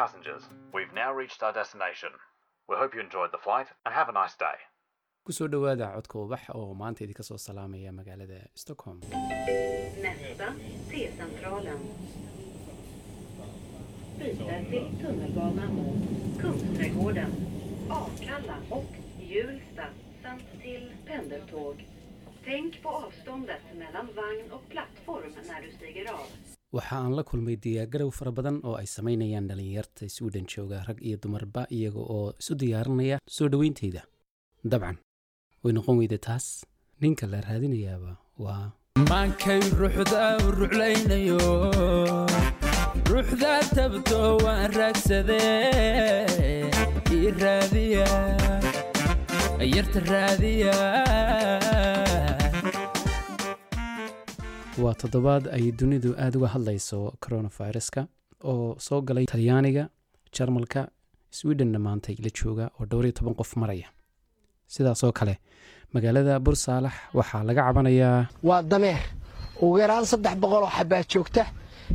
Passengers, we've now reached our destination. We hope you enjoyed the flight and have a nice day. ku soo dhowaada codka ubax oo maanta idinka soo salaamaya magaalada stockholm Nästa T-centralen. Byte till tunnelbana mot Kungsträdgården, Akalla och Hjulsta samt till pendeltåg. Tänk på avståndet mellan vagn och plattform när du stiger av. waxa aan la kulmay diyaargarow fara badan oo ay samaynayaan dhallinyarta sweden jooga rag iyo dumarba iyaga oo isu diyaarinaya soo dhoweynteyda dabcan way noqon weyda taas. Ninka la raadinayaaba waa maankay ruuxda u ruclaynayo ruuxda tabto waan raagsadee ii raadiya yarta raadiya waa toddobaad ay dunidu aada uga hadlayso coronaviruska oo soo galay talyaaniga jarmalka swedenna maantay la jooga oo dhowr iyo toban qof maraya. Sidaasoo kale magaalada bursaalax waxaa laga cabanayaa waa dameer. Ugu yaraan saddex boqol oo xabaa joogta.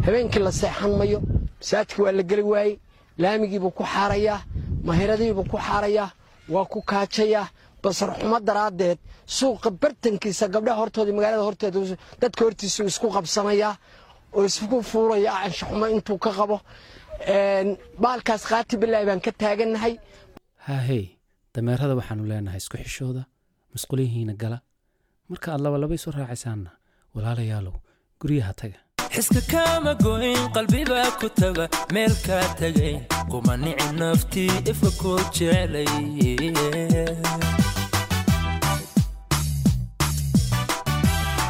Habeenkii la seexan mayo masaajidka waa la geli waayey. Laamigiibuu ku xaarayaa mahiradiibuu ku xaarayaa waa ku kaajayaa basar xumo daraaddeed suuqa bartankiisa gabdhaha hortooda magaalada horteeda dadka hortiisa uu isku qabsamayaa oo isku fuulaya anshaxumo intuu ka qabo. Baalkaas khaati bilaahi baan ka taagannahay haahey dameerada waxaanu leenahay isku xishooda masquuliyihiina gala. Marka aad labalaba isu raacaysaanna walaalayaalow guryaha taga. Xiska kama goyn qalbibaa ku taga meel kaa tagay. Kuma nici naftii ifa ku jeclay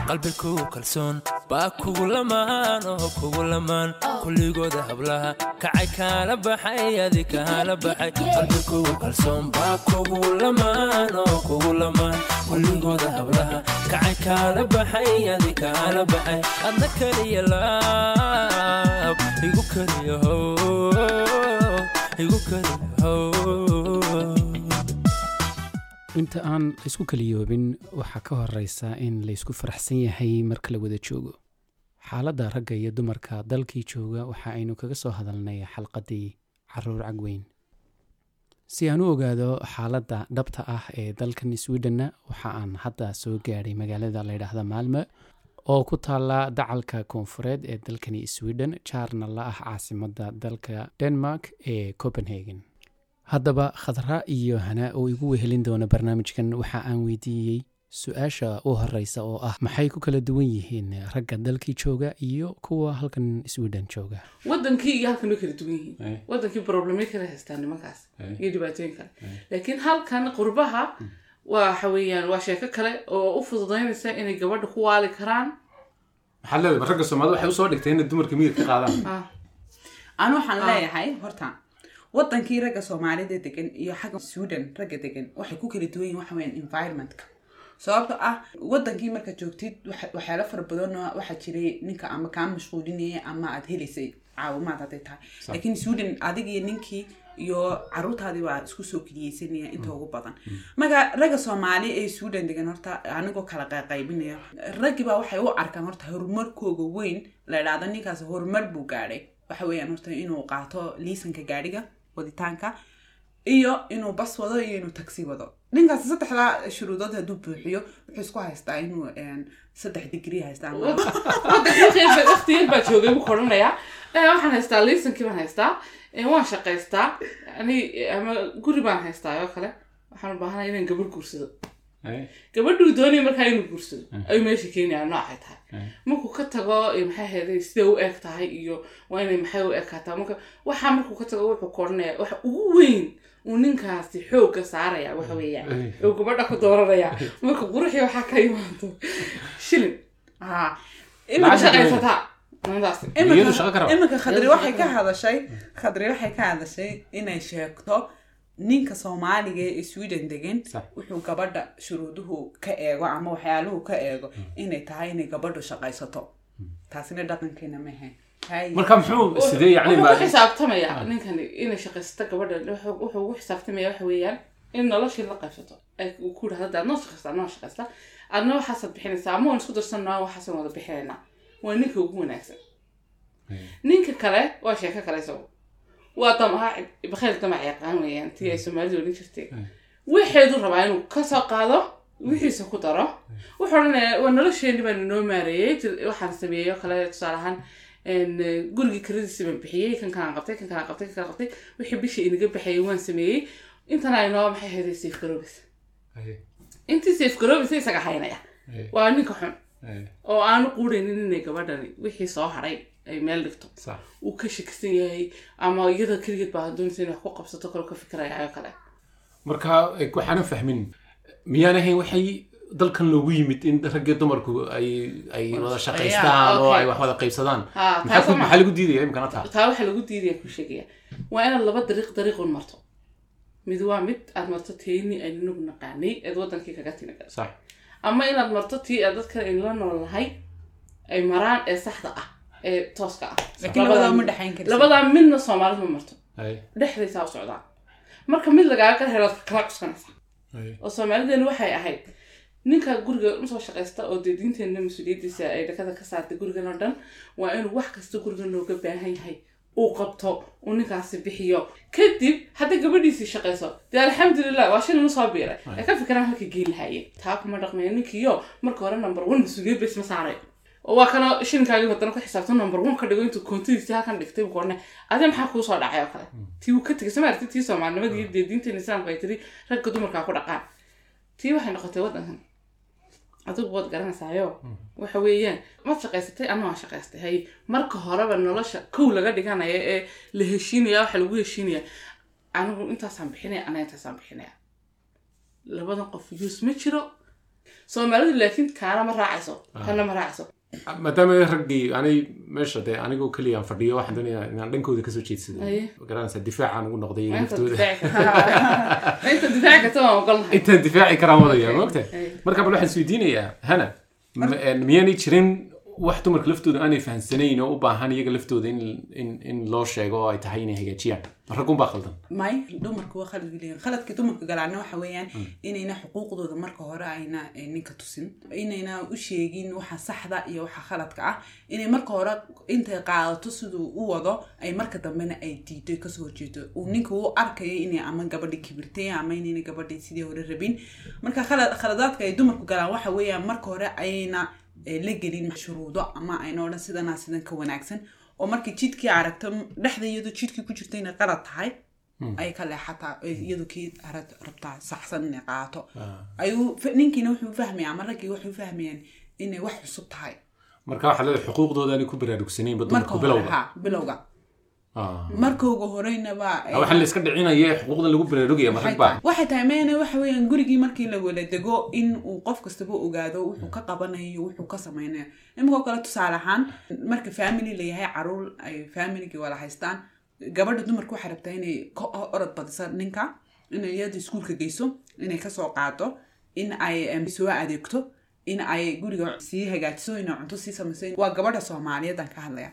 qalbi kugu kalsoon baa kugu lamaan oo kugu lamaan kulligooda hablaha kacay kaala baxay adi kaala baxay. Qalbi kugu kalsoon baa kugu lamaan oo kugu lamaan kulligooda hablaha kacay kaala baxay adi kaala baxay. Adna keliya laab igu keliya igu keliya inta aan laysku kaliyoobin waxaa ka horeysa in laysku faraxsan yahay marka la wada joogo. Xaaladda ragga iyo dumarka dalkii jooga waxa aynu kaga soo hadalnay xalqadii carruur cagweyn si aan u ogaado xaaladda dhabta ah ee dalkan swedenna waxa aan hadda soo gaadhay magaalada layidhaahda maalmo oo ku taala dacalka koonfureed ee dalkani sweden jaarna la ah caasimadda dalka denmark ee copenhagen haddaba khadra iyo hanaa oo igu wehelin doona barnaamijkan waxa aan weydiiyey su'aasha u horeysa oo ah maxay ku kala duwan yihiin ragga dalkii jooga iyo kuwa halkan sweden jooga? Wadankii iyo halkan way kala duwan yihiin. Wadankii problemay kala haystaan nimankaas iyo dhibaatooyin kale. Laakiin halkan qurbaha waxa weeyaan waa sheeko kale oo u fududaynaysa inay gabadha ku waali karaan. Maxaad leedahay ragga soomaalida waxay u soo dhigtay inay dumarka miyir ka qaadaan. Anu waxaan leeyahay horta wadankii ragga soomaalida degan iyo xagga sweden ragga degan waxay ku kala duwan yihiin waxa weyaan environmentka. Sababto ah wadankii markaad joogtid waxyaalo fara badan waxaa jiray ninka ama kaa mashquulinaya ama aad helaysay caawimaad hadday tahay. Laakiin sweden adigii ninkii iyo caruurtaadii waa isku soo keliyeysanaya inta ugu badan. Marka ragga soomaali ee sweden degan horta anigoo kala qayqaybinaya raggiibaa waxay u arkaan horta horumarkooga weyn. La idhaahdo ninkaas horumar buu gaadhay waxa weeyaan horta inuu qaato liisanka gaadhiga waditaanka iyo inuu bas wado iyo inuu taxi wado ninkaas saddexdaa shuruudood hadduu buuxiyo wuxuu isku haystaa inuu saddex digrii haystaa baa joogay buu koranayaa waxaan haystaa liisankii baan haystaa waan shaqaystaa ani ama guri baan haystaa oo kale waxaan u baahanaya inaan gabadh guursado gabadhuu doonaya markaa inuu guursado ayuu meesha keenaya noocay tahay. Markuu ka tago maxay hayday siday u eg tahay iyo waa inay maxay u ekaataa marka waxaa markuu ka tago wuxuu koranaya waxa ugu weyn uu ninkaasi xoogga saaraya waxa weeyaan. Oo gabadha ku dooranaya marka quruxii waxaa ka imaado shilin. Ma shaqaysataa iminka khadri waxay ka hadashay. Khadri waxay ka hadashay inay sheegto ninka soomaaliga ee sweden degan wuxuu gabadha shuruuduhu ka eego ama waxyaaluhu ka eego inay tahay inay gabadhu shaqaysato. Taasina dhaqankeena mahe marka muxuu sidee yani ku xisaabtamaya ninkan inay shaqaysato gabadha. Wuxuu ugu xisaabtamaya waxa weeyaan in noloshii la qaybsato ay ku dhahda adnoo shaqaysta adnoo shaqaysta. Adna waxaasaad bixinaysaa. Ama waan isku darsanaa waxaasan wada bixinaynaa waa ninka ugu wanaagsan. Ninka kale waa sheeko kale isagu waa damaha bakhayl damac yaqaan weeyaan tii ay soomaalidu odhan jirtay. Waxeedu rabaa inuu ka soo qaado wixiisa ku daro. Wuxuu odhanayaa waa nolosheeni baan inoo maareeyey waxaan sameeyey oo kale tusaale ahaan gurigii kiradiisi baan bixiyey kan kalaan qabtay kan kalaan qabtay kan kalaan qabtay wixii bishii inaga baxayay waan sameeyey. Intana inoo maxay hayday safe garoobis intii safe garoobisa isaga haynaya. Waa ninka xun. Oo aanu quuraynin inay gabadhani wixii soo haray ay meel dhigto. Uu ka shakisan yahay ama iyada keligeed baa doonaysa inay wax ku qabsato kale ka fikiraya oo kale. Marka eh, waxaanan fahmin. Miyaan ahayn waxay dalkan loogu yimid in raggii dumarku ay wada shaqaystaan oo ay wax wada qaybsadaan. Maxaa lagu diidaya imkana taa taa waxaa lagu diidaya ku sheegaya. Waa inaad laba dariiq dariiqun marto. Mid waa mid aad marto teeni aynu nagu naqaanay eed wadankii kaga sax. Ama inaad marto tii aad dadkan aynu la nool nahay ay maraan ee saxda ah tooska ah Labadaa midna soomaalidu ma marto Ay, dhexdaysaa u socdaan marka mid lagaaga kala helo kala cuskanaysa ay, oo soomaalideenu waxay ahayd ninka guriga u soo shaqaysta oo dee diinteenna mas'uuliyaddiisa ay dhakada ka saartay gurigan oo dhan waa inuu wax kasta gurigan looga baahan yahay uu qabto uu ninkaasi bixiyo kadib hadday gabadhiisii shaqayso dee alxamdulilah waa shan inu soo biiray ay ka fikiraan halka geeli lahaayeen taa kuma dhaqmaya ninkiyo marka hore number one mas'uuliyad ba isma saaray oo waa kana shilinkaagii haddana ku xisaabto number one ka dhigo intuu koontidiisi halkan dhigtay buu korne adee maxaa kuu soo dhacay oo kale? Tii uu ka tegay. Sama aragtid tii soomaalinimadii dee diinteena islaamka ay tiri ragga dumarkaa ku dhaqaan. Tii waxay noqotay waddankan. Adigu waad garanaysaayo waxa weeyaan maad shaqaysatay? Ama waan shaqaystay? Hay marka horeba nolosha kow laga dhiganaya ee la heshiinaya waxa lagu heshiinaya anigu intaasaan bixinaya ana intaasaan bixinaya labadan qof yuus ma jiro. Soomaalidu laakiin kaana ma raacayso. Kana ma raacayso maadaama raggii anay meesha dee anigoo keliya aan fadhiyo waxaan doonayaa inaan dhankooda ka soo garanaysaa difaacaan ugu noqday laftooda difaaci karaan wadaya maogta marka bal waxaan isweydiinayaa hana miyaanay jirin wax dumarka laftooda aanay fahansanayn oo u baahan iyaga laftooda in loo sheego oo ay tahay inay hagaajiyaan raggun baa khaldan may dumarku waa khalad leeyihiin khaladka dumarka galaana waxa weeyaan inayna xuquuqdooda marka hore ayna ninka tusin inayna u sheegin waxa saxda iyo waxa khaladka ah inay marka hore intay qaadato siduu u wado ay marka dambena ay diido ka soo horjeedo uu ninka u arkayo inay ama gabadhi kibirtay ama inayna gabadhi sidii hore rabin marka khalad khaladaadka ay dumarku galaan waxa weeyaan marka hore ayna la gelin shuruudo ama ayna odhan sidanaa sidan ka wanaagsan. Oo markii jidkii aragto dhexda iyadoo jidkii ku jirta inay qalad tahay ay ka leexataa ay iyadu kii rabtaa saxsan inay qaato. Ayuu fa- ninkiina wuxuu fahmaya ama raggii waxay fahmayaan inay wax cusub tahay. Marka waxaa leedahay xuquuqdooda aanay ku baraarugsanaynba marka dumarku bilowga Ah. markooga horeynaba waxaa la iska dhicinaya xuquuqda lagu baraarugaya ma rag baa waxay tahay meena waxa weeyaan gurigii markii la wada dego in uu qof kastaba ogaado wuxuu ka qabanayo wuxuu ka samaynayo. Iminkoo kale tusaale ahaan marka family layahay carruur ay familigii wada haystaan gabadha dumarka waxay rabtaa inay ka orod badisa ninka inay iyada iskuulka geyso inay ka soo qaado in ay soo adeegto in ay guriga sii hagaajiso inay cunto sii samayso waa gabadha soomaaliyeedan ka hadlaya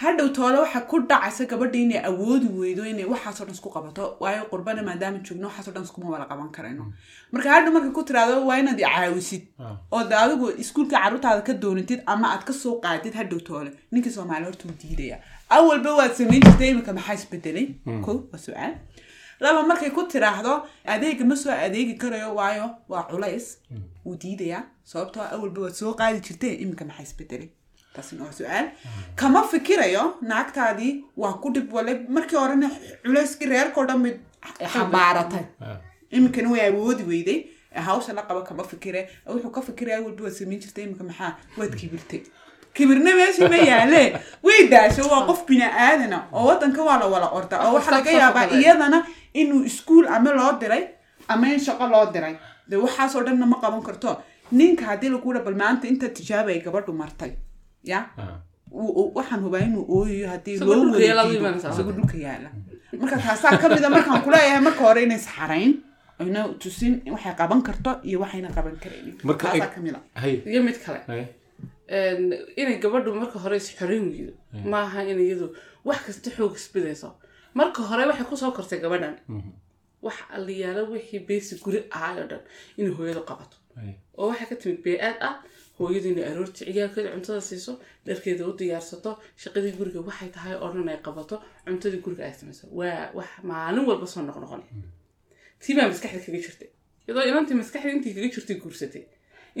hadhow toole waxa ku dhacaysa gabadha inay awoodi weydo inay waxaasoo dhan isku qabato. Waayo qurbana maadaama joogno waxaasoo dhan iskuma wada qaban karayno. Marka hadhow marka ku tiraado waa inaad caawisid. Oo de adigu iskuulka carruurtaada ka doonatid ama aad ka soo qaadid hadhow toole ninkii soomaali horta diidaya. Awalba waad samayn jirtay iminka maxaa isbedelay? Ko waa su'aal. Laba markay ku tiraahdo adeega ma soo adeegi karayo waayo waa culays. Wuu diidayaa. Sababtoo ah awalba waad soo qaadi jirtay iminka maxaa isbedelay taasina waa su'aal. Kama fikirayo naagtaadii waa ku dhib wale. Markii horena culayskii reerkao dhan bay xambaaratay iminkana way awoodi weyday hawsha la qaba kama fikire. Wuxuu ka fikiraya walba waad samayn jirtay iminka maxaa? Waad kibirtay. Kibirna meeshii ma yaale. Way daasho waa qof bini aadana oo wadanka waa la wala orda oo waxaa laga yaabaa iyadana inuu iskuul ama loo diray ama in shaqo loo diray. De waxaasoo dhanna ma qaban karto. Ninka haddii lagu dha bal maanta inta tijaaba ay gabadhu martay ya? Uu- waxaan hubaa inuu ooyayo haddii loo dhulka yaalla dhulka marka taasaa ka mida markaan kuleeyahay marka hore inay saxarayn ayna tusin waxay qaban karto iyo waxayna qaban karaynin Marka ay- taasaa ka mid iyo kale inay gabadhu marka hore is xorin weydo maaha in iyadu wax kasta xoog isbidayso marka hore waxay ku soo kortay gabadhan. Wax aliyaalo wixii basic guri ahaay oo dhan inay hooyadu qabato. Oo waxay ka timid bee-aad ah hooyadii inay aroorti ciyaalkeeda cuntada siiso dharkeeda u diyaarsato shaqadii guriga waxay tahay oo dhan ay qabato cuntadii guriga ay samayso. Waa wax maalin walba soo noqnoqon tii baa maskaxda kaga jirtay. Iyadoo inantii maskaxda intii kaga jirtay guursatay.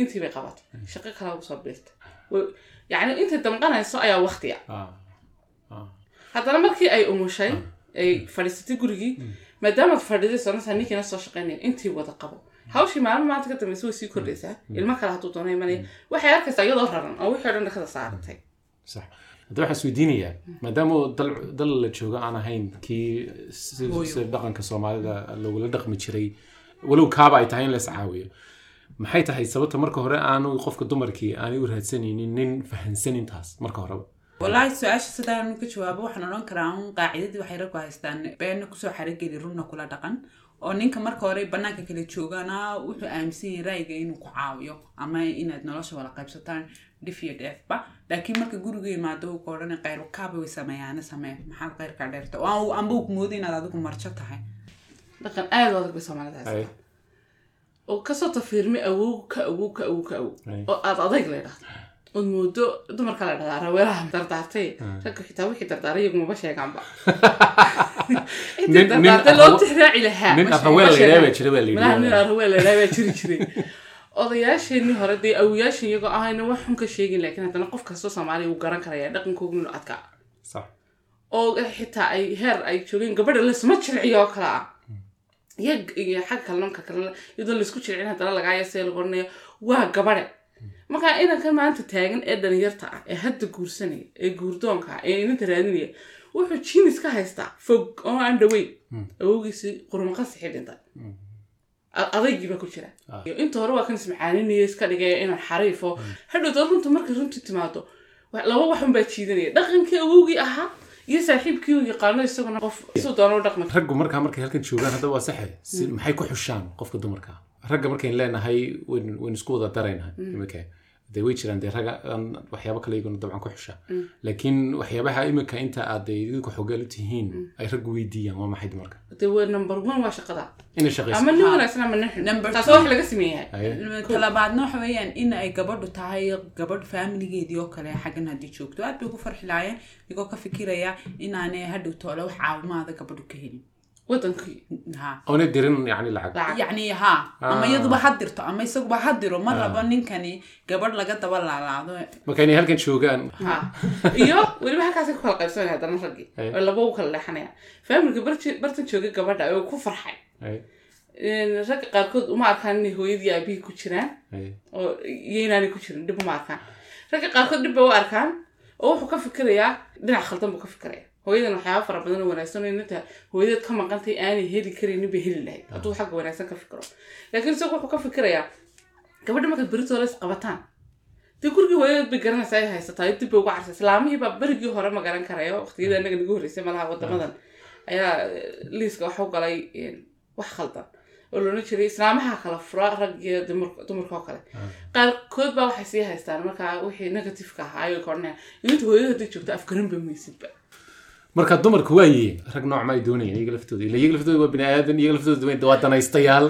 Intii bay qabato. Shaqo kale ugu soo biirta yacni intay damqanayso ayaa waktiya Ah. Ah. haddana markii ay umushay ay fadhiisatay gurigii maadaamaad fadhiday sonasa ninkiina soo shaqaynaya intii wada qabo hawshii maalin maanta ka dambaysa way sii kordhaysaa ilmo kale hadduu doono imanaya waxay arkaysaa iyadoo raran oo wixii o dhan dhakada saaratay. Sax. Hadda waxaan isweydiinayaa maadaama dal la joogo aan ahayn kii dhaqanka soomaalida lagula dhaqmi jiray walow kaaba ay tahay in la iscaawiyo maxay tahay sababta marka hore aanu qofka dumarkii aanay u raadsanaynin nin fahansan intaas marka horeba? Wallaahi su'aasha sidaan ka jawaabo waxaan odhan karaa un qaacidadii waxay raggu haystaan beenna ku soo xarageli runna kula dhaqan oo ninka marka hore banaanka kala joogana wuxuu aaminsan yahay ra'yiga inuu ku caawiyo ama inaad nolosha wada qaybsataan dhif iyo dheefba laakiin marka guriga imaado ka odhan qayr kaaba way sameeyaana samee maxaad qayrkaa dheerta? Oo aan- amba uu moodo inaad adigu marjo tahay. Dhaqan aad u adag bay soomaalida Ay. haystaa oo ka soo tafiirmay awow ka awow ka awow ka awow Ay. oo aad adayg la idhahdo ood moodo dumarka la dhahdaa raweelaha dardaartay ragga xitaa wixii dardaaray iyagumaba sheegaanba intii dardaartay loo tixraaci lahaa nin ma arraweel la jiri jiray odayaasheenii hore dee awoyaashan iyagoo ahayna wax xun ka sheegin laakiin haddana qof kastoo soomaaliya uu garan karaya dhaqankoogu inuu adkaa oo xitaa ay heer ay joogeen gabadha lasma jilciyo oo kale ah iyo iyo xag kale namka kale iyadoo la isku jilcin haddana lagaa yasee lagu odhanayo waa gabadhe marka inankan maanta taagan ee dhalinyarta ah ee hadda guursanaya ee guurdoonka ah ee inanta raadinaya wuxuu jinis ka haystaa fog oo aan dhaweyn awowgiisii qurmaqasixi dhintay A- adaygii baa ku jira. Iyo inta hore waa kan ismacaaninaya iska dhigaya inaan xariifo. Hadhowta runta markay runtii timaado laba waxun baa jiidanaya. Dhaqankii awowgii ahaa iyo saaxiibkii uu yaqaano isaguna qof isuu u dhaqma raggu markaa markay halkan joogaan hadda waa saxe maxay ku xushaan qofka dumarka ragga markayn leenahay wayn wayn isku wada daraynahay imika dee way jiraan dee ragga aan waxyaabo kale iyaguna dabcan ku xusha. Laakiin waxyaabaha imika inta aad idinku xogaal u tihiin ay raggu weydiiyaan waa maxay waa number one waa shaqada. Inay shaqayso ama nin wanaagsan ama nin Number taas wax laga sameeyahay talabaadna waxa weeyaan in ay gabadhu tahay gabadh faamiligeedii oo kale xaggan haddii joogto. Aad bay ugu farxi laayeen iyagoo ka fikiraya inaanay hadhow toole wax caawimaada gabadhu ka helin wadankii ha. Oona dirin yani lacag? Yacni ha. Ama Ah. iyaduba ha dirto ama isaguba ha diro ma rabo ninkani gabadh laga daba laalaado marka inay halkan joogaan? Ha. Iyo weliba halkaasay ku kala qaybsanaya haddana raggii oo laba u kala leexanaya faamilka bartan joogay gabadha oo ku farxay. Ay, Een, ragga qaarkood uma arkaan inay hooyadii aabihii ku jiraan. Ay. oo iyo inaanay ku jirin dhib uma arkaan. Ragga qaarkood dhib bay u arkaan. Oo wuxuu ka fikirayaa dhinac khaldan buu ka fikiraya hooyadan waxyaaba fara badan oo wanaagsan oo inanta hooyadeed ka maqantay aanay heli karaynin bay heli lahayd. Hadduu xagga wanaagsan ka fikiro. Laakiin isagu wuxuu ka fikirayaa gabadha markaad beritooda is qabataan. Dee gurigii hooyadeed bay garanaysaa ay haysataa. Dib bay uga carsa islaamihii baa berigii hore ma garan karayo waqtiyada anaga nagu horreysay malaha wadamadan. Ayaa eh, liiska waxa u galay een, wax khaldan oo loona jiray. Islaamaha kala fura rag iyo dumar- dumarka oo kale qaarkood baa waxay sii haystaan. Markaa wixii negatifeka ahaa ayay koranayaan inta hooyada hadday joogto afgaran ba. maysidba marka dumarku waa yihiin rag nooc ma ay doonayaan iyaga laftooda. Ila iyaga laftooda waa bini aadan iyaga laftooda waa- danaystayaal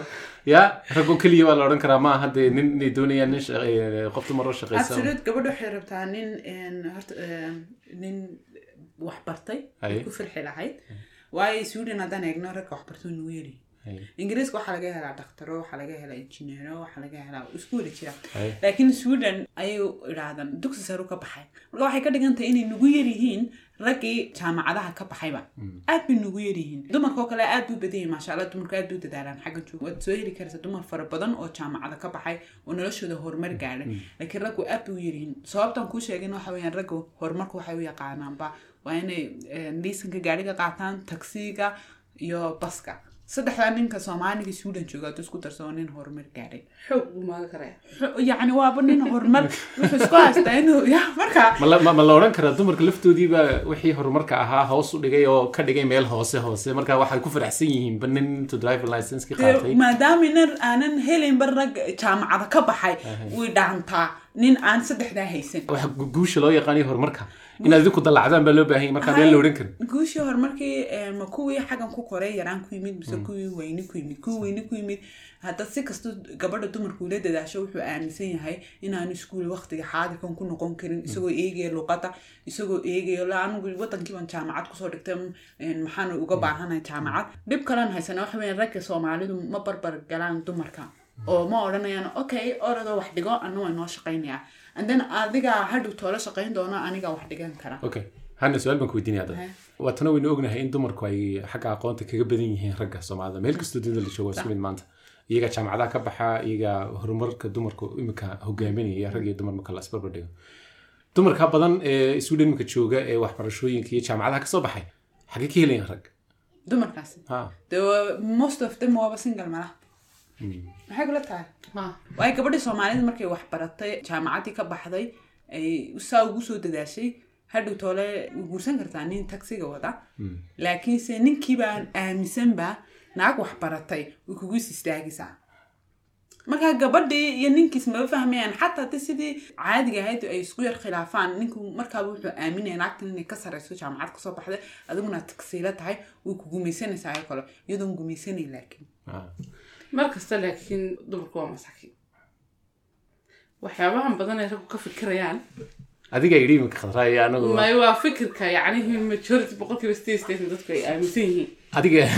ya ragoo keliya baa la odhan karaa ma aha dee nin inay doonayaan nin shaqe- qof dumar oo shaqaysa absolute gabadhu waxay rabtaa nin horta nin wax bartay ku firxi lahayd. Waayo sweden haddaan eegno ragga nugu yari Aye. Ingiriiska waxaa laga helaa dhaktaro waxaa laga helaa injineero waxaa laga helaa isku wada jira laakiin sweden ayay idhaahdaan dugsi sare ka baxay. Marka waxay ka dhigan tahay inay nugu yaryihiin raggii jaamacadaha ka baxayba. Aad bay nugu yaryihiin dumarka oo kale aad buu badan yahay maasha allah dumarku aad buu dadaalaan xagga joog waad soo heli karaysa dumar fara badan oo jaamacada ka baxay oo noloshooda horumar gaadhay. Laakiin raggu aad bay u yaryihiin sababtan kuu sheegin waxa weeyaan raggu horumarku waxay u yaqaanaanba waa inay eh, liisanka gaadhiga qaataan taksiga iyo baska saddexdaa ninka soomaaliga sweden jooga hadduu isku darsado nin horumar gaadhay xoog buu maaga karaya yacni waaba nin horumar wuxuu isku haystaa inuu ya marka ma la- odhan karaa dumarka laftoodii baa wixii horumarka ahaa hoos u dhigay oo ka dhigay meel hoose hoose marka waxay ku faraxsan yihiin ba nin intuu driver license qaatay maadaama nin aanan helinba rag jaamacada ka baxay way dhaantaa nin aan saddexdaa haysan. Guusha loo yaqaaniyo horumarka. Inaad idinku dallacdaan baa loo baahan yahay markaa meel la odhan karin guushii horumarkii eh, ma kuwii xaggan ku koray yaraan ku yimid mise kuwii weyni ku yimid kuwii weyni ku yimid. Hadda si kasta gabadha dumarku ula dadaasho wuxuu aaminsan yahay inaanu iskuul waqtiga xaadirkan ku noqon karin isagoo eegaya luqada isagoo eegaya la anigu wadankiiban jaamacad ku soo dhigtay mm, maxaan uga baahanahay jaamacad. Dhib kalan haysana waxa weya ragga soomaalidu ma barbar galaan dumarka oo ma odhanayaan okay oradoo wax dhigo anna waa noo shaqaynayaa. Andana adigaa hadhow toola shaqayn doono anigaa wax dhigan kara. Okay. Hana su'aal baan ku weydiinaya dad waatana waynu ognahay in dumarku ay xagga aqoonta kaga badan yihiin ragga soomaalida meel kastoo dunida la joogo isku mid maanta. Iyagaa jaamacadaha ka baxa iyagaa horumarka dumarku imika hogaaminaya rag iyo dumar marka la isbarbar dhigo. Dumarka badan ee sweden imika jooga ee waxbarashooyinka iyo jaamacadaha ka soo baxay xagee ka helayaan rag. Dumarkaasi. Most of them waaba single malaha maxay kula tahay? Ma. Waayo gabadhii soomaalida markay wax baratay jaamacaddii ka baxday ay saa ugu soo dadaashay hadhow toole way guursan kartaa nin taxiga wada. Laakiinse ninkiibaan aaminsanba naag wax baratay way kugu is istaagaysaa markaa gabadhii iyo ninkiis maba fahmayaan xataa haddii sidii caadiga ahayd ay isku yar khilaafaan ninku markaaba wuxuu aaminaya naagtan inay ka sareyso jaamacad ka soo baxday adiguna tagsiilo tahay way ku gumaysanaysaa ay kale iyadoon gumaysanay laakiin. Ha. Mar kasta laakiin dumarku waa masaakiin waxyaabahan badan ay raggu ka fikirayaan. Adigaa yidhi imika khadraaya anagu? May waa fikirka yacnihi majority boqolkiiba sideed sideetan dadku ay aaminsan yihiin. Adiga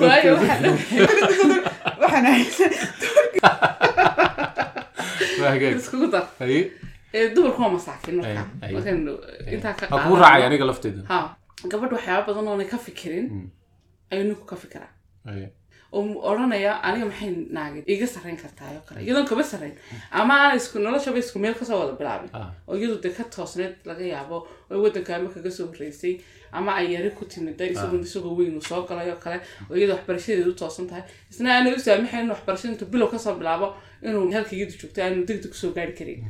waayo waxaan iskugu dar ee dumarku waa masaakiin marka. Intaa ka ha kugu raacay aniga lafteeda ha gabadh waxyaaba badan oonay ka fikirin ayuu ninku ka fikiraa. Odhanaya aniga maxay naagid iga sarrayn kartaa oo kale. Iyadoon kaba sarrayn ama aan isku noloshaba isku meel ka soo wada bilaabin. Ah. oo iyadu dee ka toosneed laga yaabo oo waddanka ama kaga soo horreysay ama ay yari ku timida isagoo isagoo weyn uu soo galay oo kale oo iyada waxbarashadeedu u toosan tahay. Isna aanay u saamaxayn waxbarashada intuu bilow ka soo bilaabo inuu halka iyadu joogto aanu degdeg ku soo gaari karin.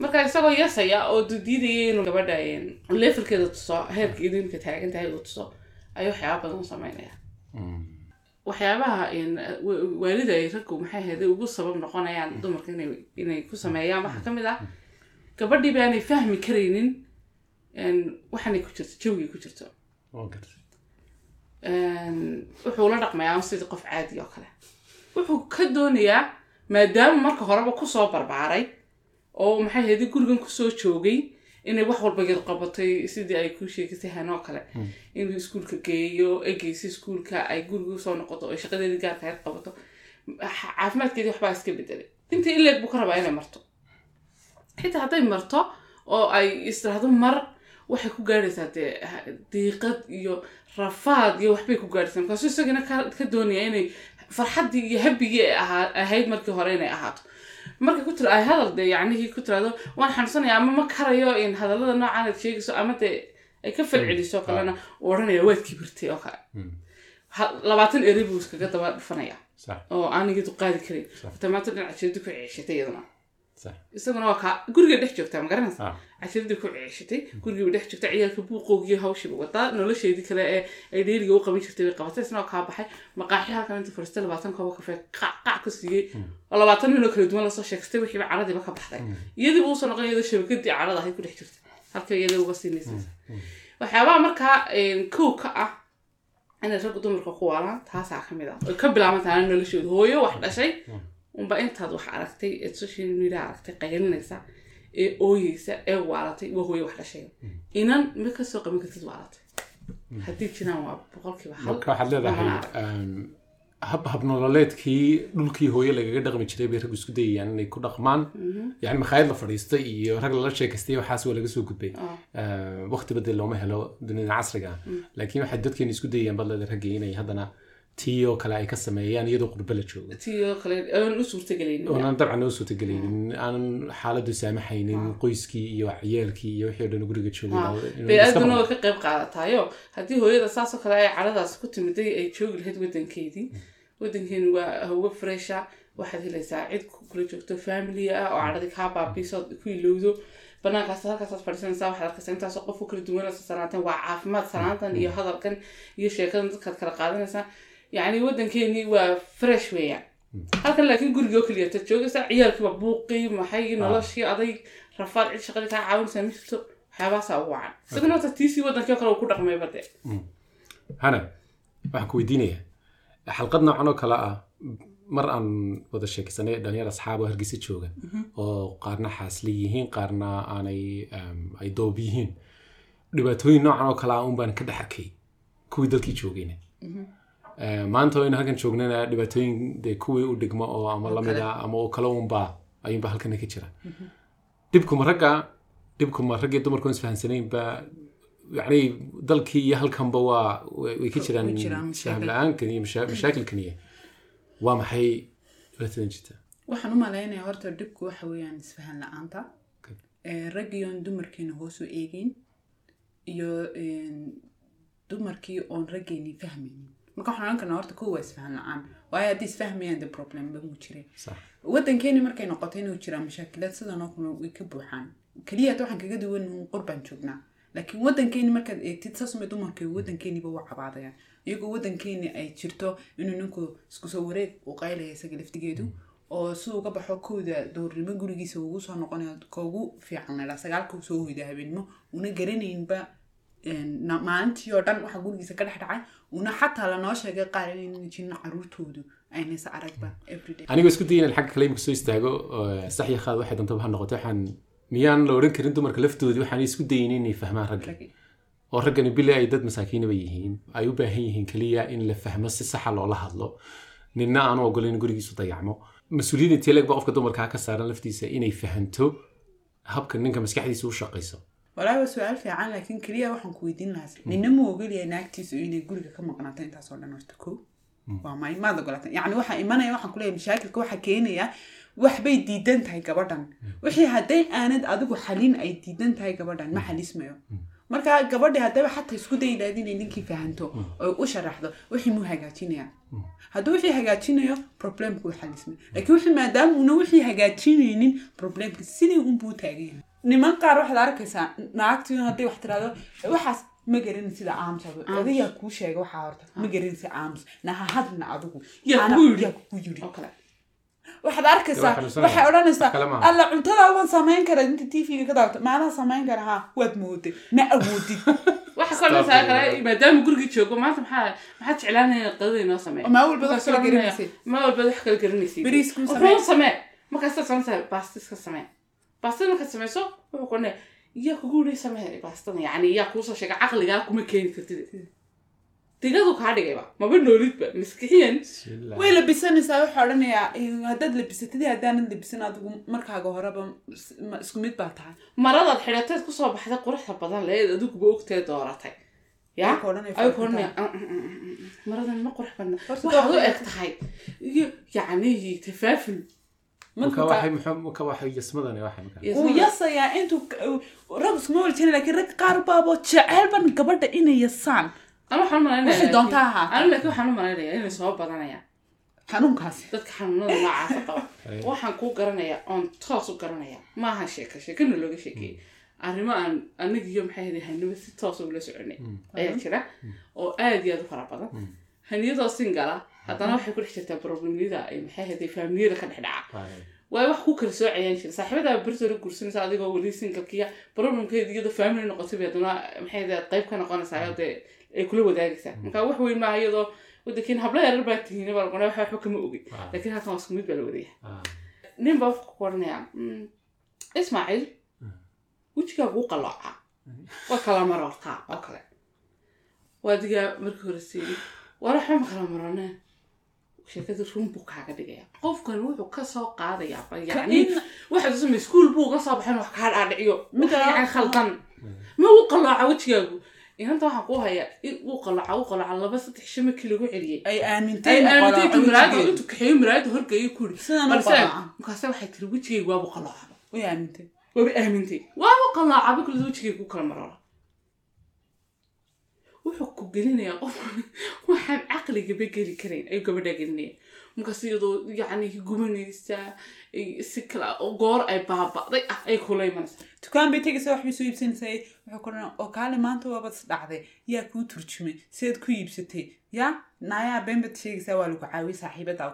Marka isagoo yasaya oo diidaya inuu gabadha levelkeeda tuso heerka idinka taagan tahay uu tuso ayuu waxyaaba badan u sameynaya. Waxyaabaha in wa- waalida ay raggu maxay ahayd ugu sabab noqonayaan dumarka inay ku sameeyaan. Waxaa ka mid ah gabadhii baanay fahmi karaynin een, waxaanay ku jirto jawgii ku jirto. Wuxuu la dhaqmayaa sidii qof caadi oo kale. Wuxuu ka doonayaa maadaama marka horeba ku soo barbaaray oo maxay ahayd gurigan ku soo joogay inay wax walba yad qabatay sidii ay ku sheegatay hanoo kale. Inuu iskuulka geeyo egeysa iskuulka ay guriga u soo noqoto oo shaqadeedii gaarka ahayd qabato. Caafimaadkeedii waxbaa iska bedelay intii ileeg buu ka rabaa inay marto. Xitaa hadday marto oo ay istiraahdo mar waxay ku gaadhaysaa dee diiqad iyo rafaad iyo waxbay ku gaadhaysaa markaasu isagana ka doonaya inay farxaddii iyo ahaa- ahayd markii hore inay ahaato markay ku tira ay hadal dee yacnihii ku tiraahdo waan xanuunsanaya ama ma karayo in hadallada noocan aad sheegayso ama dee ay ka falceliso kalena uu odhanaya waad kibirtay oo kale. Ha- labaatan eri buu iskaga daba dhufanaya oo aan iyadu qaadi karin. Hata maanta dhinac cashiradii ku ceeshatay iyaduna. Isaguna waa kaa guriga dhex joogtaa ma garanaysa? Ah. Cashiradii ku ceeshatay gurigiiba dhex joogta ciyaalka buuqoogiyo hawshiiba wadaa nolosheedii kale ee ay dheeriga u qaban jirtay bay qabatay isna waa kaa baxay maqaaxi halkan inta fariistay labaatan kooba kafee qac ka siiyey oo labaatan ninoo kala duwan la soo sheegstay wixiiba caradiiba ka baxday iyadii buu u soo noqon iyadoo shabakadii carada ahayd ku dhex jirtay halka iyada uga siinaysa waxyaabaha markaa kow ka ah inay raggu dumarka ku waalaan taasaa ka mid ah oy ka bilaaban noloshooda hooyo wax dhashay unba intaad wax aragtay ee social media aragtay qaylinaysa ee ooyeysa ee waalatay waa hooyo wax dhashay. Inan ma ka soo qaban kartid waalatay. Haddii jiraan waa boqolkiiba waxaad leedahay um, hab habnololeedkii dhulkii hooye lagaga dhaqmi jiray bay raggu isku dayayaan inay ku dhaqmaan. Yani makhaayad la fadhiistay iyo rag lala sheekaystay waxaas waa laga soo gudbay. Uh, waqti badel looma helo dunida casriga ah. laakiin waxay dadkeena isku dayayaan bad leedahay raggii inay haddana oo kale ay ka sameeyaan iyadoo qurbe la joogo. Tiyo kale aan u suurtagelaynin oonaan dabcan suurtagelaynin aanan xaaladdu saamaxaynin qoyskii iyo ciyaalkii iyo wixii oo dhan guriga joogay aaduna ka qayb qaadataayo haddii hooyada saasoo kale ay caradaas ku timiday ay joogi lahayd wadankeedii wadankeenu waa hawo fresha. Waxaad helaysaa cid ku- kula joogto family ah oo caradii kaa baabiiso ku ilowdo. Banaankaas halkaasaad fadhiisanaysaa waxaad arkaysaa intaasoo qof u kala duwanaysa sanaantan waa caafimaad sanaantan iyo hadalkan iyo sheekadan dadkaad kala qaadanaysaa yacni wadankeenii waa fresh weeyaan halkan laakiin gurigoo keliya tad joogaysaa ciyaalkiiba buuqii maxay noloshii aday rafaad cid shaqadii kaa caawinaysaa ma jirto waxyaabaasaa ugu wacan. Isagana wata tiisii wadankii kale uu ku dhaqmayba dee hana waxaan ku weydiinayaa xalqad noocan oo kale ah mar aan wada sheekaysanay dhalinyar asxaab oo hargeysa jooga oo qaarna xaasli yihiin qaarna aanay ay doob yihiin. Dhibaatooyin noocan oo kale ah un baan ka dhex arkay. Kuwii dalkii joogayna. Eh, maanta oo aynu halkan joognana dhibaatooyin dee kuwii u dhigmo oo ama la mid ama oo kale unbaa ayuunba halkana ka jira. Dhibkuma ragga dhibkuma raggii dumarku isfahansanayn ba yani dalkii iyo halkanba waa way ka jiraan faham la'aankan iyo masha- mashaakilkan iyo waa maxay dhibaatadan jirta? Waxaan u malaynayaa horta dhibku waxa weeyaan isfahan la'aanta. Eh, raggii oon dumarkeena hoos u eegeyn iyo een, dumarkii oon raggeeni fahmaynin marka waxaan ohan karnaa horta kow waa isfahan la'aan. Waayo haddii isfahmayaan de problem ba mu jireen sax. Wadankeeni markay noqoto inuu jiraan mashaakilaad sidan oo kale way ka buuxaan. Keliya hata waxaan kaga duwan qurbaan joognaa. Laakiin wadankeeni markaad eegtid saasuma dumarka wadankeeniba waa cabaadayaan iyagoo wadankeeni ay jirto inuu ninku isku soo wareeg u qaylaya isaga laftigeedu oo si uga baxo kowda doornimo gurigiisa ugu soo noqonayo koogu fiican sagaalka soo hoyda habeenimo una garanaynba maalintii oo dhan waxa gurigiisa ka dhex dhacay una xataa lanoo sheegay qaar jirin caruurtoodu aynaysa aragba anigoo isku inaan xagga kale imika soo istaago sax iyo khaad waxay dantaba ha noqoto waxaan miyaan la odhan karin dumarka laftoodii waxaan isku dayin inay fahmaan ragga. Oo raggani bili ay dad masaakiinaba yihiin ay u baahan yihiin keliya in la fahmo si saxa loola hadlo. Ninna aanu ogolayn in gurigiisu dayacmo. Mas'uuliyadda intee leeg baa qofka dumarkaa ka saaran laftiisa inay fahanto habka ninka maskaxdiisa u shaqayso walaahi waa su'aal fiican laakiin keliya waxaan ku weydiin nina ma ogolyahay naagtiisu inay guriga ka maqnaato intaasoo dhan horta ko. Waa may maad ogolata yacni waxaa imanaya waxaan kuleeyahay mashaakilka waxaa keenaya waxbay diidan tahay gabadhan. Wixii hadday aanad adigu xalin ay diidan tahay gabadhan ma xalismayo. Marka gabadhi haddaba xataa isku daydaad inay ninkii fahanto oy u sharaxdo wixii muu hagaajinaya. Hadduu wixii hagaajinayo problemka wuu xalismay. Laakiin wixii maadaama una wixii hagaajinaynin problemka sidii unbuu taagan yahay niman qaar waxaad arkaysaa naagtii hadday wax tirahdo waxaas ma garanin sida aamus adigaa kuu sheega waxaa horta ma garanin sida aamus naha hadlina adigu. Yaa kugu waxaad arkaysaa waxay odhanaysaa alla cuntada waan samayn kara inta tv-ga ka daawata maanaa samayn kara ha waad mooday ma awoodid. Waxa koleysaa kale maadaama gurigii joogo maanta maxaa maxaad jeclaanaya qadada inoo sameeya maa walba wax kala oranaya, garanaysid? ma walba wax kala garanaysid? Bariis kuu Wuxuu samee. samee. Samaysaa baasta iska samee baastada markaad samayso? Wuxuu kuonaya yaa kugu samee baastada yacni yaa kuusoo sheega caqligaa kuma keeni kartid. Digadu kaa dhigayba maba noolidba maskixiyan way labisanaysaa waxaa odhanayaa "Eh, haddaad labisatid haddaanad labisan adigu markaaga horeba isku mid baa tahay. Maradaad xidhateed ku soo baxday quruxda badan leed adiguba ogtee dooratay. Ya Ayuu ku odhanaya, ayuu ku "Farxi odhanaya "Mm, mm, mm, maradan ma qurux badna waxaad u eg tahay iyo yacni tafaaful yasayaa intuu rag iskuma waljina laakiin rag qaar baaboo jecelban gabadha inay yasaan. Anu waxaan u malaynayaa Wixii doontaa laakiin- ahaatee. anu laakiin waxaan u malaynayaa inay soo badanayaan. Xanuunkaasi dadka xanuunada noocaasa qaba waxaan kuu garanayaa oon toos u garanayaa. Maaha sheeka sheekana looga sheekeeyey arrimo aan anigiyo maxay ahayd hanimo si toos ula soconay. Ayaa jira. Oo aad iyo aad u fara badan. Haniyadoo singala haddana waxay ku dhex jirtaa problemyada ay maxay ahayd faamiliyada ka dhex dhaca. Waay wax ku kala soocayaan jira saaxiibada bertoola guursanaysa adigoo weli singalkiya problemkeeda iyadoo family noqotay haddana maxay ahayd qayb ka noqonaysaa dee ay kula wadaagaysaa. Marka wax weyn maaha iyadoo wadankiin habla yarar baa tihiin baa waxa waxba kama ogin laakiin halkan waa isku mid baa la wadaya nin baa wuxuu ku oranayaa "Mm, ismaaciil wejigaa kuu qalooca waa kala marortaa oo kale. Waadigaa markii hore siiyey war waxba ma kala maroneen sheekada run buu kaaga dhigaya qofkan wuxuu ka soo waxaad usama iskuul buu uga soo baxin wax kaa dhaadhiciyo mid yani khaldan ma uu qalooca wejigaagu inanta waxaan ku hayaa in uu qalooca uu qalooca laba saddex shan markii lagu celiyey ay ay aamintay intuu kaxeeyo maraayada horgeeyo ku yidhi Sidaan u balse qalooca. markaase waxay tiri wejigaygu waabu qaloocaba way aamintay waaba aamintay waaba qaloocaba kulli wejigaygu kala maroora wuxuu ku gelinayaa qof waxaan caqligaba geli karayn ayuu gabadhaa gelinaya markaas iyadoo yacni gubanaysa ay- si kale oo goor ay baaba'day ah ay kula imanaysa dukaan bay tegaysa waxbay soo iibsanaysaa wuxuu ku oo kaale maanta waabad is dhacday. Yaa kuu turjumay. Sidaad ku iibsatay. Yaa naayaa been baad sheegaysaa waa lagu caawiyay saaxiibada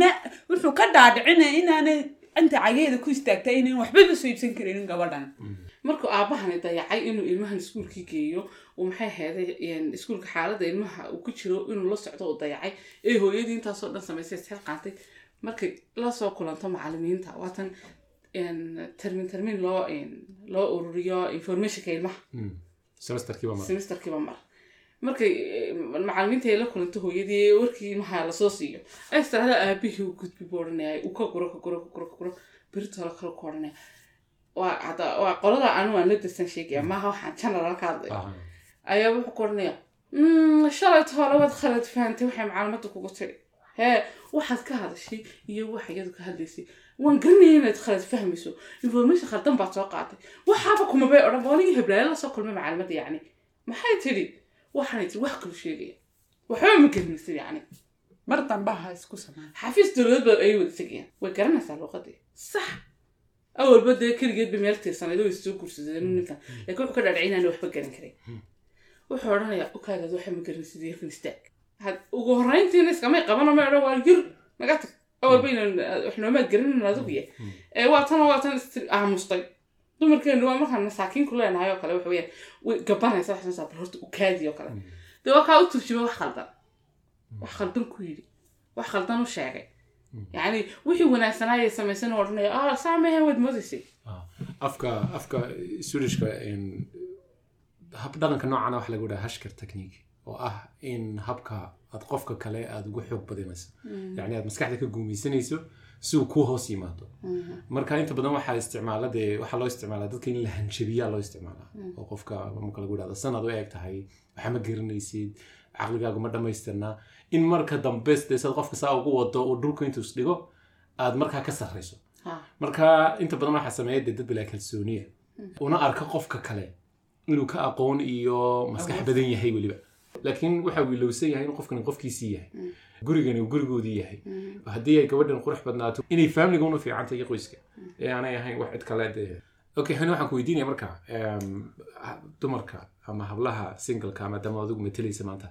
ma wuxuu ka dhaadhicinaya inaanay inta cageeda ku istaagtay inaan waxbaba soo iibsan karaynin gabadhan markuu aabahani dayacay inuu ilmahan iskuulkii geeyo uu maxay heeday iskuulka xaaladda ilmaha uu ku jiro inuu la socdo uu dayacay. Ee hooyadii intaasoo dhan samaysay isxil qaatay markay la soo kulanto macalimiinta waatan termin termin loo loo ururiyo informationka ilmaha. Semesterkiiba mar. Semesterkiiba mar. Markay eh, macalimiinta ay la kulanto hooyadii warkii ilmaha la soo siiyo. Ay istirahda aabihii u gudbi buu uu ka guro ka guro ka guro ka guro. Beritoola kale ku odhanaya waa qolada anu aan la dirsan sheegaya maaha waxaan general ka hadlaya ayaa wuxuu ku odhanaya "Mm, shalayt hore waad khalad fahantay waxay macalimadda kugu tiri hee waxaad ka hadashay iyo waxa iyadu ka hadlaysay waan garanaya inaad khalad fahmayso information khaldan baad soo qaatay waxaaba kumabay odhan boolihii heblaaya la soo kulmay macalimadda yacni maxay tidhi waxaanay tiri wax kalu sheegaya waxba ma garanaysid yacni mar dambe ha isku samaan xafiis dowladeed baa ay wada tegayaan way garanaysaa luuqadii sax awalba dee keligeed ba meel tirsanayd oo issoo guursadeen ninkan laakiin wuxuu ka dhaadhicay inaan waxba garan karin wuxuu odhanayaa ukaagaad waxa ma garanaysid yarkan istaag had ugu horreyntiina iskamay qabano ma odhan waa yir naga tag awalba inaan wax noomaad garanin adigu ee waa tan waa tan aamustay dumarkeenu waa markaan masaakiin ku leenahay oo kale waxa way gabanaysa wax soo bal horta ukaadi oo kale dee waa kaa u turjuma wax khaldan wax khaldan ku yidhi wax khaldan u sheegay yacni wixii wanaagsanaaye samaysan oo odhanaya ah saa mehe waad moodaysay afka afka swedishka hab dhaqanka waxa lagu dhaha hashkar technique. Oo ah in habka aad qofka kale aad ugu xoog badinayso. Yacni aad maskaxda ka guumaysanayso si uu kuu hoos yimaado. Marka inta badan waxaa isticmaala dee waxaa loo isticmaalaa dadka in la hanjabiyaa loo isticmaalaa. Oo qofka marka lagu dhahdo sanad u eeg tahay waxa ma garanaysid caqligaagu ma dhammaystirnaa in marka dambe dee sad qofka saa ugu wado uu dhulku intuu isdhigo aad markaa ka sarrayso. Marka inta badan waxaa sameeya dee dad bilaa kalsooniya. Una arka qofka kale inuu ka aqoon iyo maskax badan yahay weliba. Laakiin waxa uu ilowsan yahay in qofkani qofkiisii yahay. Gurigani uu gurigoodii yahay. Haddii ay gabadhan qurux badnaato inay faamiliga una fiicantay iyo qoyska. Ee aanay ahayn wax cid kale dee. Okay hani waxaan ku weydiinaya marka dumarka ama hablaha singleka maadaama adigu matalaysa maanta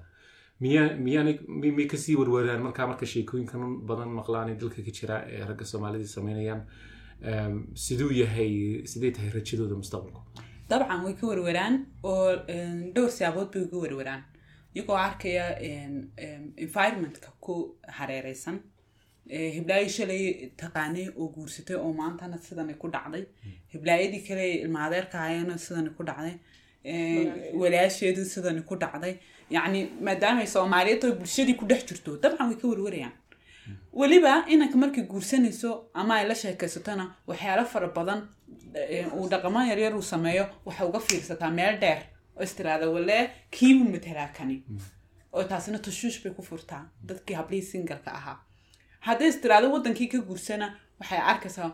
miyaa miyaanay ka sii warwaraan markaa marka sheekooyinkan badan maqlaan ee dalka ka jira ee ragga soomaalida sameynayaan em, siduu yahay sidee tahay rajadooda mustaqbalku dabcan way ka warwaraan oo een, dhowr siyaabood bay uga warwaraan iyagoo arkaya een, environmentka ku hareereysan Ee, hiblaayo shalay taqaanay oo guursatay oo maantana sidani ku dhacday. Hiblaayadii kale ilmaadeerka ahayana sidani ku dhacday Ee, walaasheedu sidani ku dhacday yacni maadaamay soomaaliyeed oo bulshadii ku dhex jirto dabcan way ka warwarayaan weliba inanka markay guursanayso ama ay la sheekaysatona waxyaalo fara badan uu dhaqamo yaryar uu sameeyo waxay uga fiirsataa meel dheer oo istiraada walee kiibuu matelaa kani oo taasina tashuush bay ku furtaa dadkii hablihii singalka ahaa hadday istiraado wadankii ka guursana waxay arkaysaa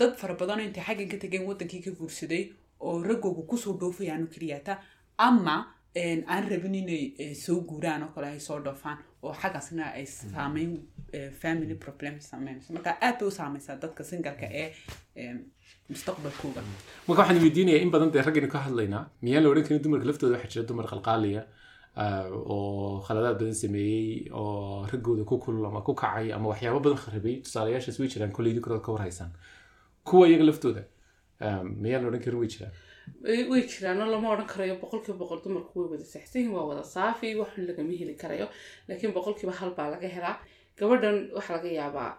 dad fara badan intay xaggan ka tegeen wadankii ka guursaday oo raggooga ku soo dhoofayaanu keliyata ama aan rabin inay eh, soo guuraan oo kale ay soo dhoofaan oo xaggaasna ay saameyn family problem sameynayso marka aad bay u saameysaa dadka singalka ee mustaqbalkooga marka waxaan weydiinayaa in badan dee raggaynu ka hadlaynaa miyaan la odhan karin dumarka laftooda waxaa jira dumar qalqaaliya ah, oo khaladaad badan sameeyey oo raggooda ku kulul ama ku kacay ama waxyaabo badan kharibay. Tusaalayaashaas way jiraan kolley idinkood ka warhaysaan kuwa iyaga laftooda ah, miyaan la odhan karin way jiraan way way jiraano lama odhan karayo boqolkiiba boqol dumarku way wada saxsan yihiin waa wada saafi wax lagama heli karayo. Laakiin boqolkiiba hal baa laga helaa. Gabadhan waxaa laga yaabaa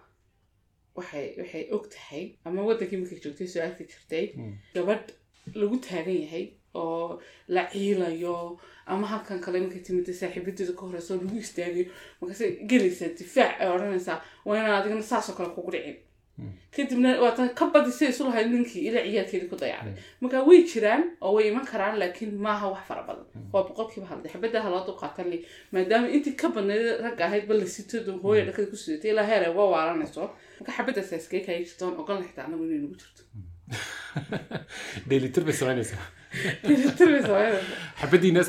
waxay waxay og tahay ama wadankii markay joogtay soo arki jirtay gabadh lagu taagan yahay oo la ciilayo ama halkan kale markay timida saaxiibadeeda ka horeyso lagu istaagayo markaasay gelaysaa difaac ay odhanaysaa waa inaan adigana saasoo kale kugu dhicin kadibna waatan ka badisay isu lahayd ninkii ilaa ciyaalkeedii ku dayacday. Marka way jiraan oo way iman karaan laakiin maaha wax fara badan. Waa boqolkiiba halde xabadaha loo dulqaatan li maadaama intii ka badnayd ragga ahayd ba la sito hooya dhakada ku sidatay ilaa heer ay uga waalanayso marka xabadaas iskaga kaya jirtoon ogolna xitaa anagu inay nagu jirto. Dheelitir bay samaynaysaa.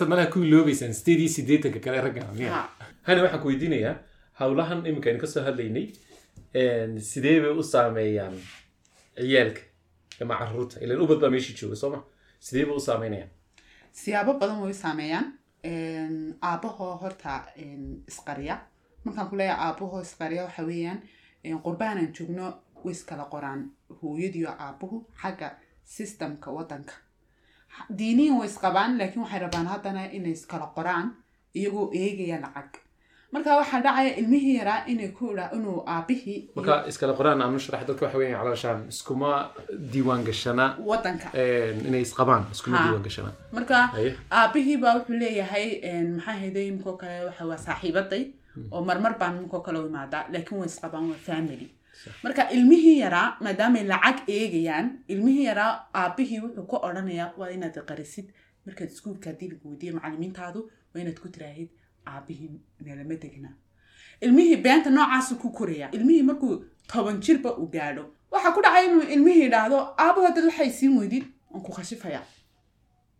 Malaha ku iloobaysaan sideed iyo siddeetanka kale ragga miya. Ha. hana waxaan ku weydiinayaa howlahan iminka aynu ka soo hadlaynay sidee bay u saameeyaan ciyaalka ama carruurta? Ilan ubad baa meeshii jooga soo ma? Sidee bay u saameynayaan? Siyaabo badan way u saameeyaan. Aabahoo horta isqariya. Markaan ku leeyahay aabahoo isqariya waxa weeyaan aan joogno way iskala qoraan hooyadiyo aabuhu xagga systemka wadanka Ha- diiniyan way isqabaan laakiin waxay rabaan haddana inay iskala qoraan iyagoo eegaya lacag marka waxaa dhacaya ilmihii yaraa inay ku idhaa inuu aabihii marka iskala qoraan aanu sharax dadka waxa weeyaan calooshaan. Iskuma diiwaan gashana wadanka inay isqabaan. Iskuma diiwaan gashana marka aabihii baa wuxuu leeyahay maxaa hayday imikoo kale waxa waa saaxiibaday oo marmar baan imikoo kale u imaadaa laakiin way isqabaan waa family. Marka ilmihii yaraa maadaamay lacag eegayaan ilmihii yaraa aabihii wuxuu ka odhanayaa waa inaad qarisid. Markaad iskuulka haddii lagu macalimiintaadu waa inaad ku tiraahid aabihii meelama degna ilmihii beenta noocaasu ku koraya ilmihii markuu toban jirba u gaadho. Waxaa ku dhacay inuu ilmihii idhaahdo aabo haddad waxay siin weydid aan ku khashifaya.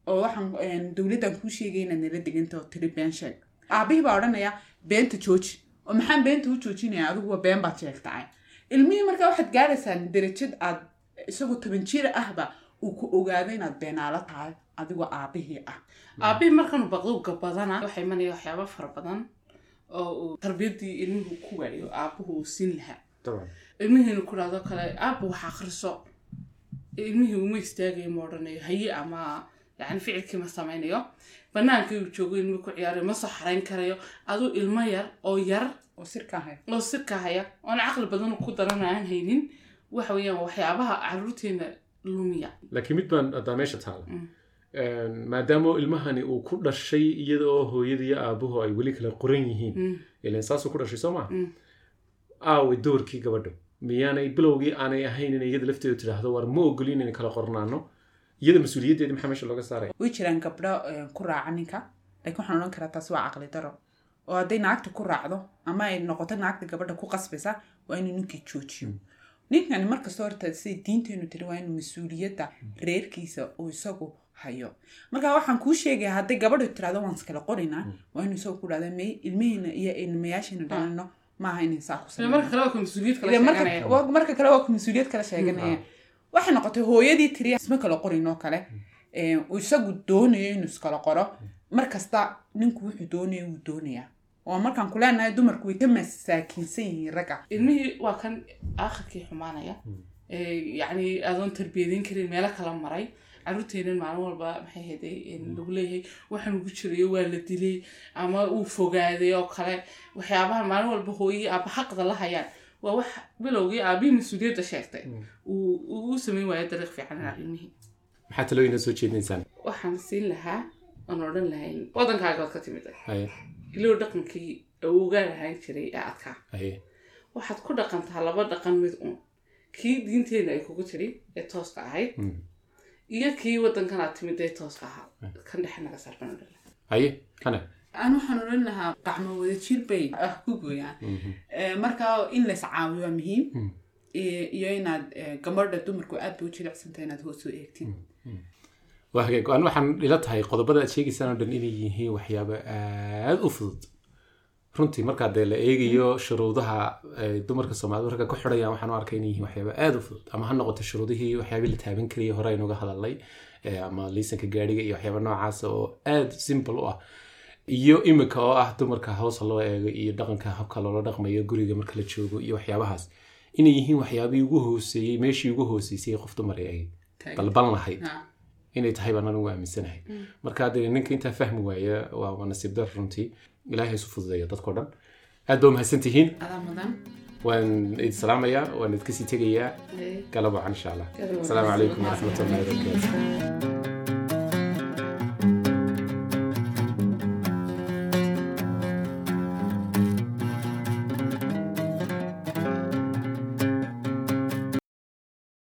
Oo waxaan dowladdan kuu sheegay inaad nala deganta oo tiri been sheeg aabihii baa odhanaya beenta jooji oo maxaan beenta u joojinaya adiguba been baad sheegtacay ilmihii markaa waxaad gaaraysaan derajad aad isagoo toban jir ahba uu ku ogaado inaad beenaalo tahay adigoo aabihii ah. Aabihii markanu baqdowga badana waxaa imanaya waxyaaba fara badan oo uu tarbiyadii ilmuhu ku waayo aabuhu uu siin lahaa. Ilmihiina ku dhahdo kale aaba wax akriso ilmihii uma istaagayo ma odhanayo haye ama yani ficilkii ma samaynayo. Banaankai uu joogo ilmi ku ciyaarayo ma soo xarayn karayo. Aduu ilmo yar oo yar oo sirka haya oona caqli badan ku daranaaan haynin waxa weeyaan waxyaabaha caruurteena laakiin mid baan haddaa meesha taala maadaama ilmahani uu ku dhashay iyada oo hooyada iyo aabuhu ay weli kala qoran yihiin. Mm. ilan saasuu ku dhashay soo maa Mm. aaway doorkii gabadha miyaanay bilowgii aanay ahayn inay iyada lafteedu tidhaahdo war ma ogolin inay kala qornaano. Iyada mas'uuliyaddeedi maxaa meesha looga saaraya way jiraan gabdho ku raaca ninka. Laakiin waxaan odhan karaa taas waa caqli daro oo hadday naagta ku raacdo ama ay noqoto naagta gabadha ku qasbaysa waa inuu ninkii joojiyo ninkani markasta horta siday diinteenu tiri waa inuu mas'uuliyadda reerkiisa uu isagu hayo. Marka waxaan kuu sheegaya hadday gabadhu tirahdo waan iskala qorinaa waa inuu isagu ku dhahdo may ilmihiina iyo ilmayaashiina dhalino maaha inay saa ku Ile marka sameeyaan. kale waa ku mas'uuliyad kala sheeganaya. waxay noqotay hooyadii tiriya isma kala qorin oo kale uu isagu doonayo inuu iskala qoro. Mar kasta ninku wuxuu doonayo wuu doonayaa oo markaan ku leenahay dumarku way ka masaakiinsan yihiin ragga. Ilmihii waa kan aakhirkii xumaanaya. Ee, yacni adoon tarbiyadeyn karin meelo kala maray. Caruurteenan maalin walba maxay haday lagu leeyahay waxaan ugu jirayo waa la dilay ama uu fogaaday oo kale. Waxyaabaha maalin walba hooyii aaba xaqda la hayaan. Waa wax bilowgii aabihii mas'uuliyadda sheegtay. Uu uu u samayn waayo dariiq fiican inaa ilmihii. Maxaa talooyina soo jeedinaysaan waxaan siin lahaa aan odhan lahayn. Wadankaaga waad ka timid ilow dhaqankii awoogaa lahaan jiray ee adkaa waxaad ku dhaqantaa laba dhaqan mid un kii diinteena ay kugu tiri ee tooska ahayd. Mm. iyo kii wadankan aad timid ee tooska ahaa. Kan dhexe naga saarban aan waxaan odhan lahaa gacmo wada jir bay ah ku gooyaan. Ee, marka in lays caawiyo waa muhiim. Ee, iyo inaad ee, gabadha dumarku aad bay u jilicsantahay inaad hoos u eegtid waa hagaag an waxaan ila tahay qodobada aad sheegaysaan oo dhan inay yihiin waxyaabo aad u fudud. Runtii markaa dee la eegayo shuruudaha dumarka soomaalida ragga ku xidhayaan waxaan u arkay inay yihiin waxyaabo aad u fudud. Ama ha noqoto shuruudihii waxyaabii la taaban karayay hore aynuga hadalnay ama liisanka gaadhiga iyo waxyaaba noocaas oo aad simple u ah. Iyo imika oo ah dumarka hawsa loo eego iyo dhaqanka habka loola dhaqmayo guriga marka la joogo iyo waxyaabahaas. Inay yihiin waxyaabihii ugu hooseeyey meeshii ugu hooseysay ee qof dumar ay balban lahayd. Ha. Inay tahay baan anigu aaminsanahay. Marka haddee ninka intaa fahmi waaya waa nasiib dar runtii ilaahay isu fududeeya dadkao dhan. Aad baa mahadsan tihiin. Waan idin salaamayaa waan idinka sii tegayaa. Galab wacan insha allah. Asalaamu calaykum waraxmatullahi wabarakaatu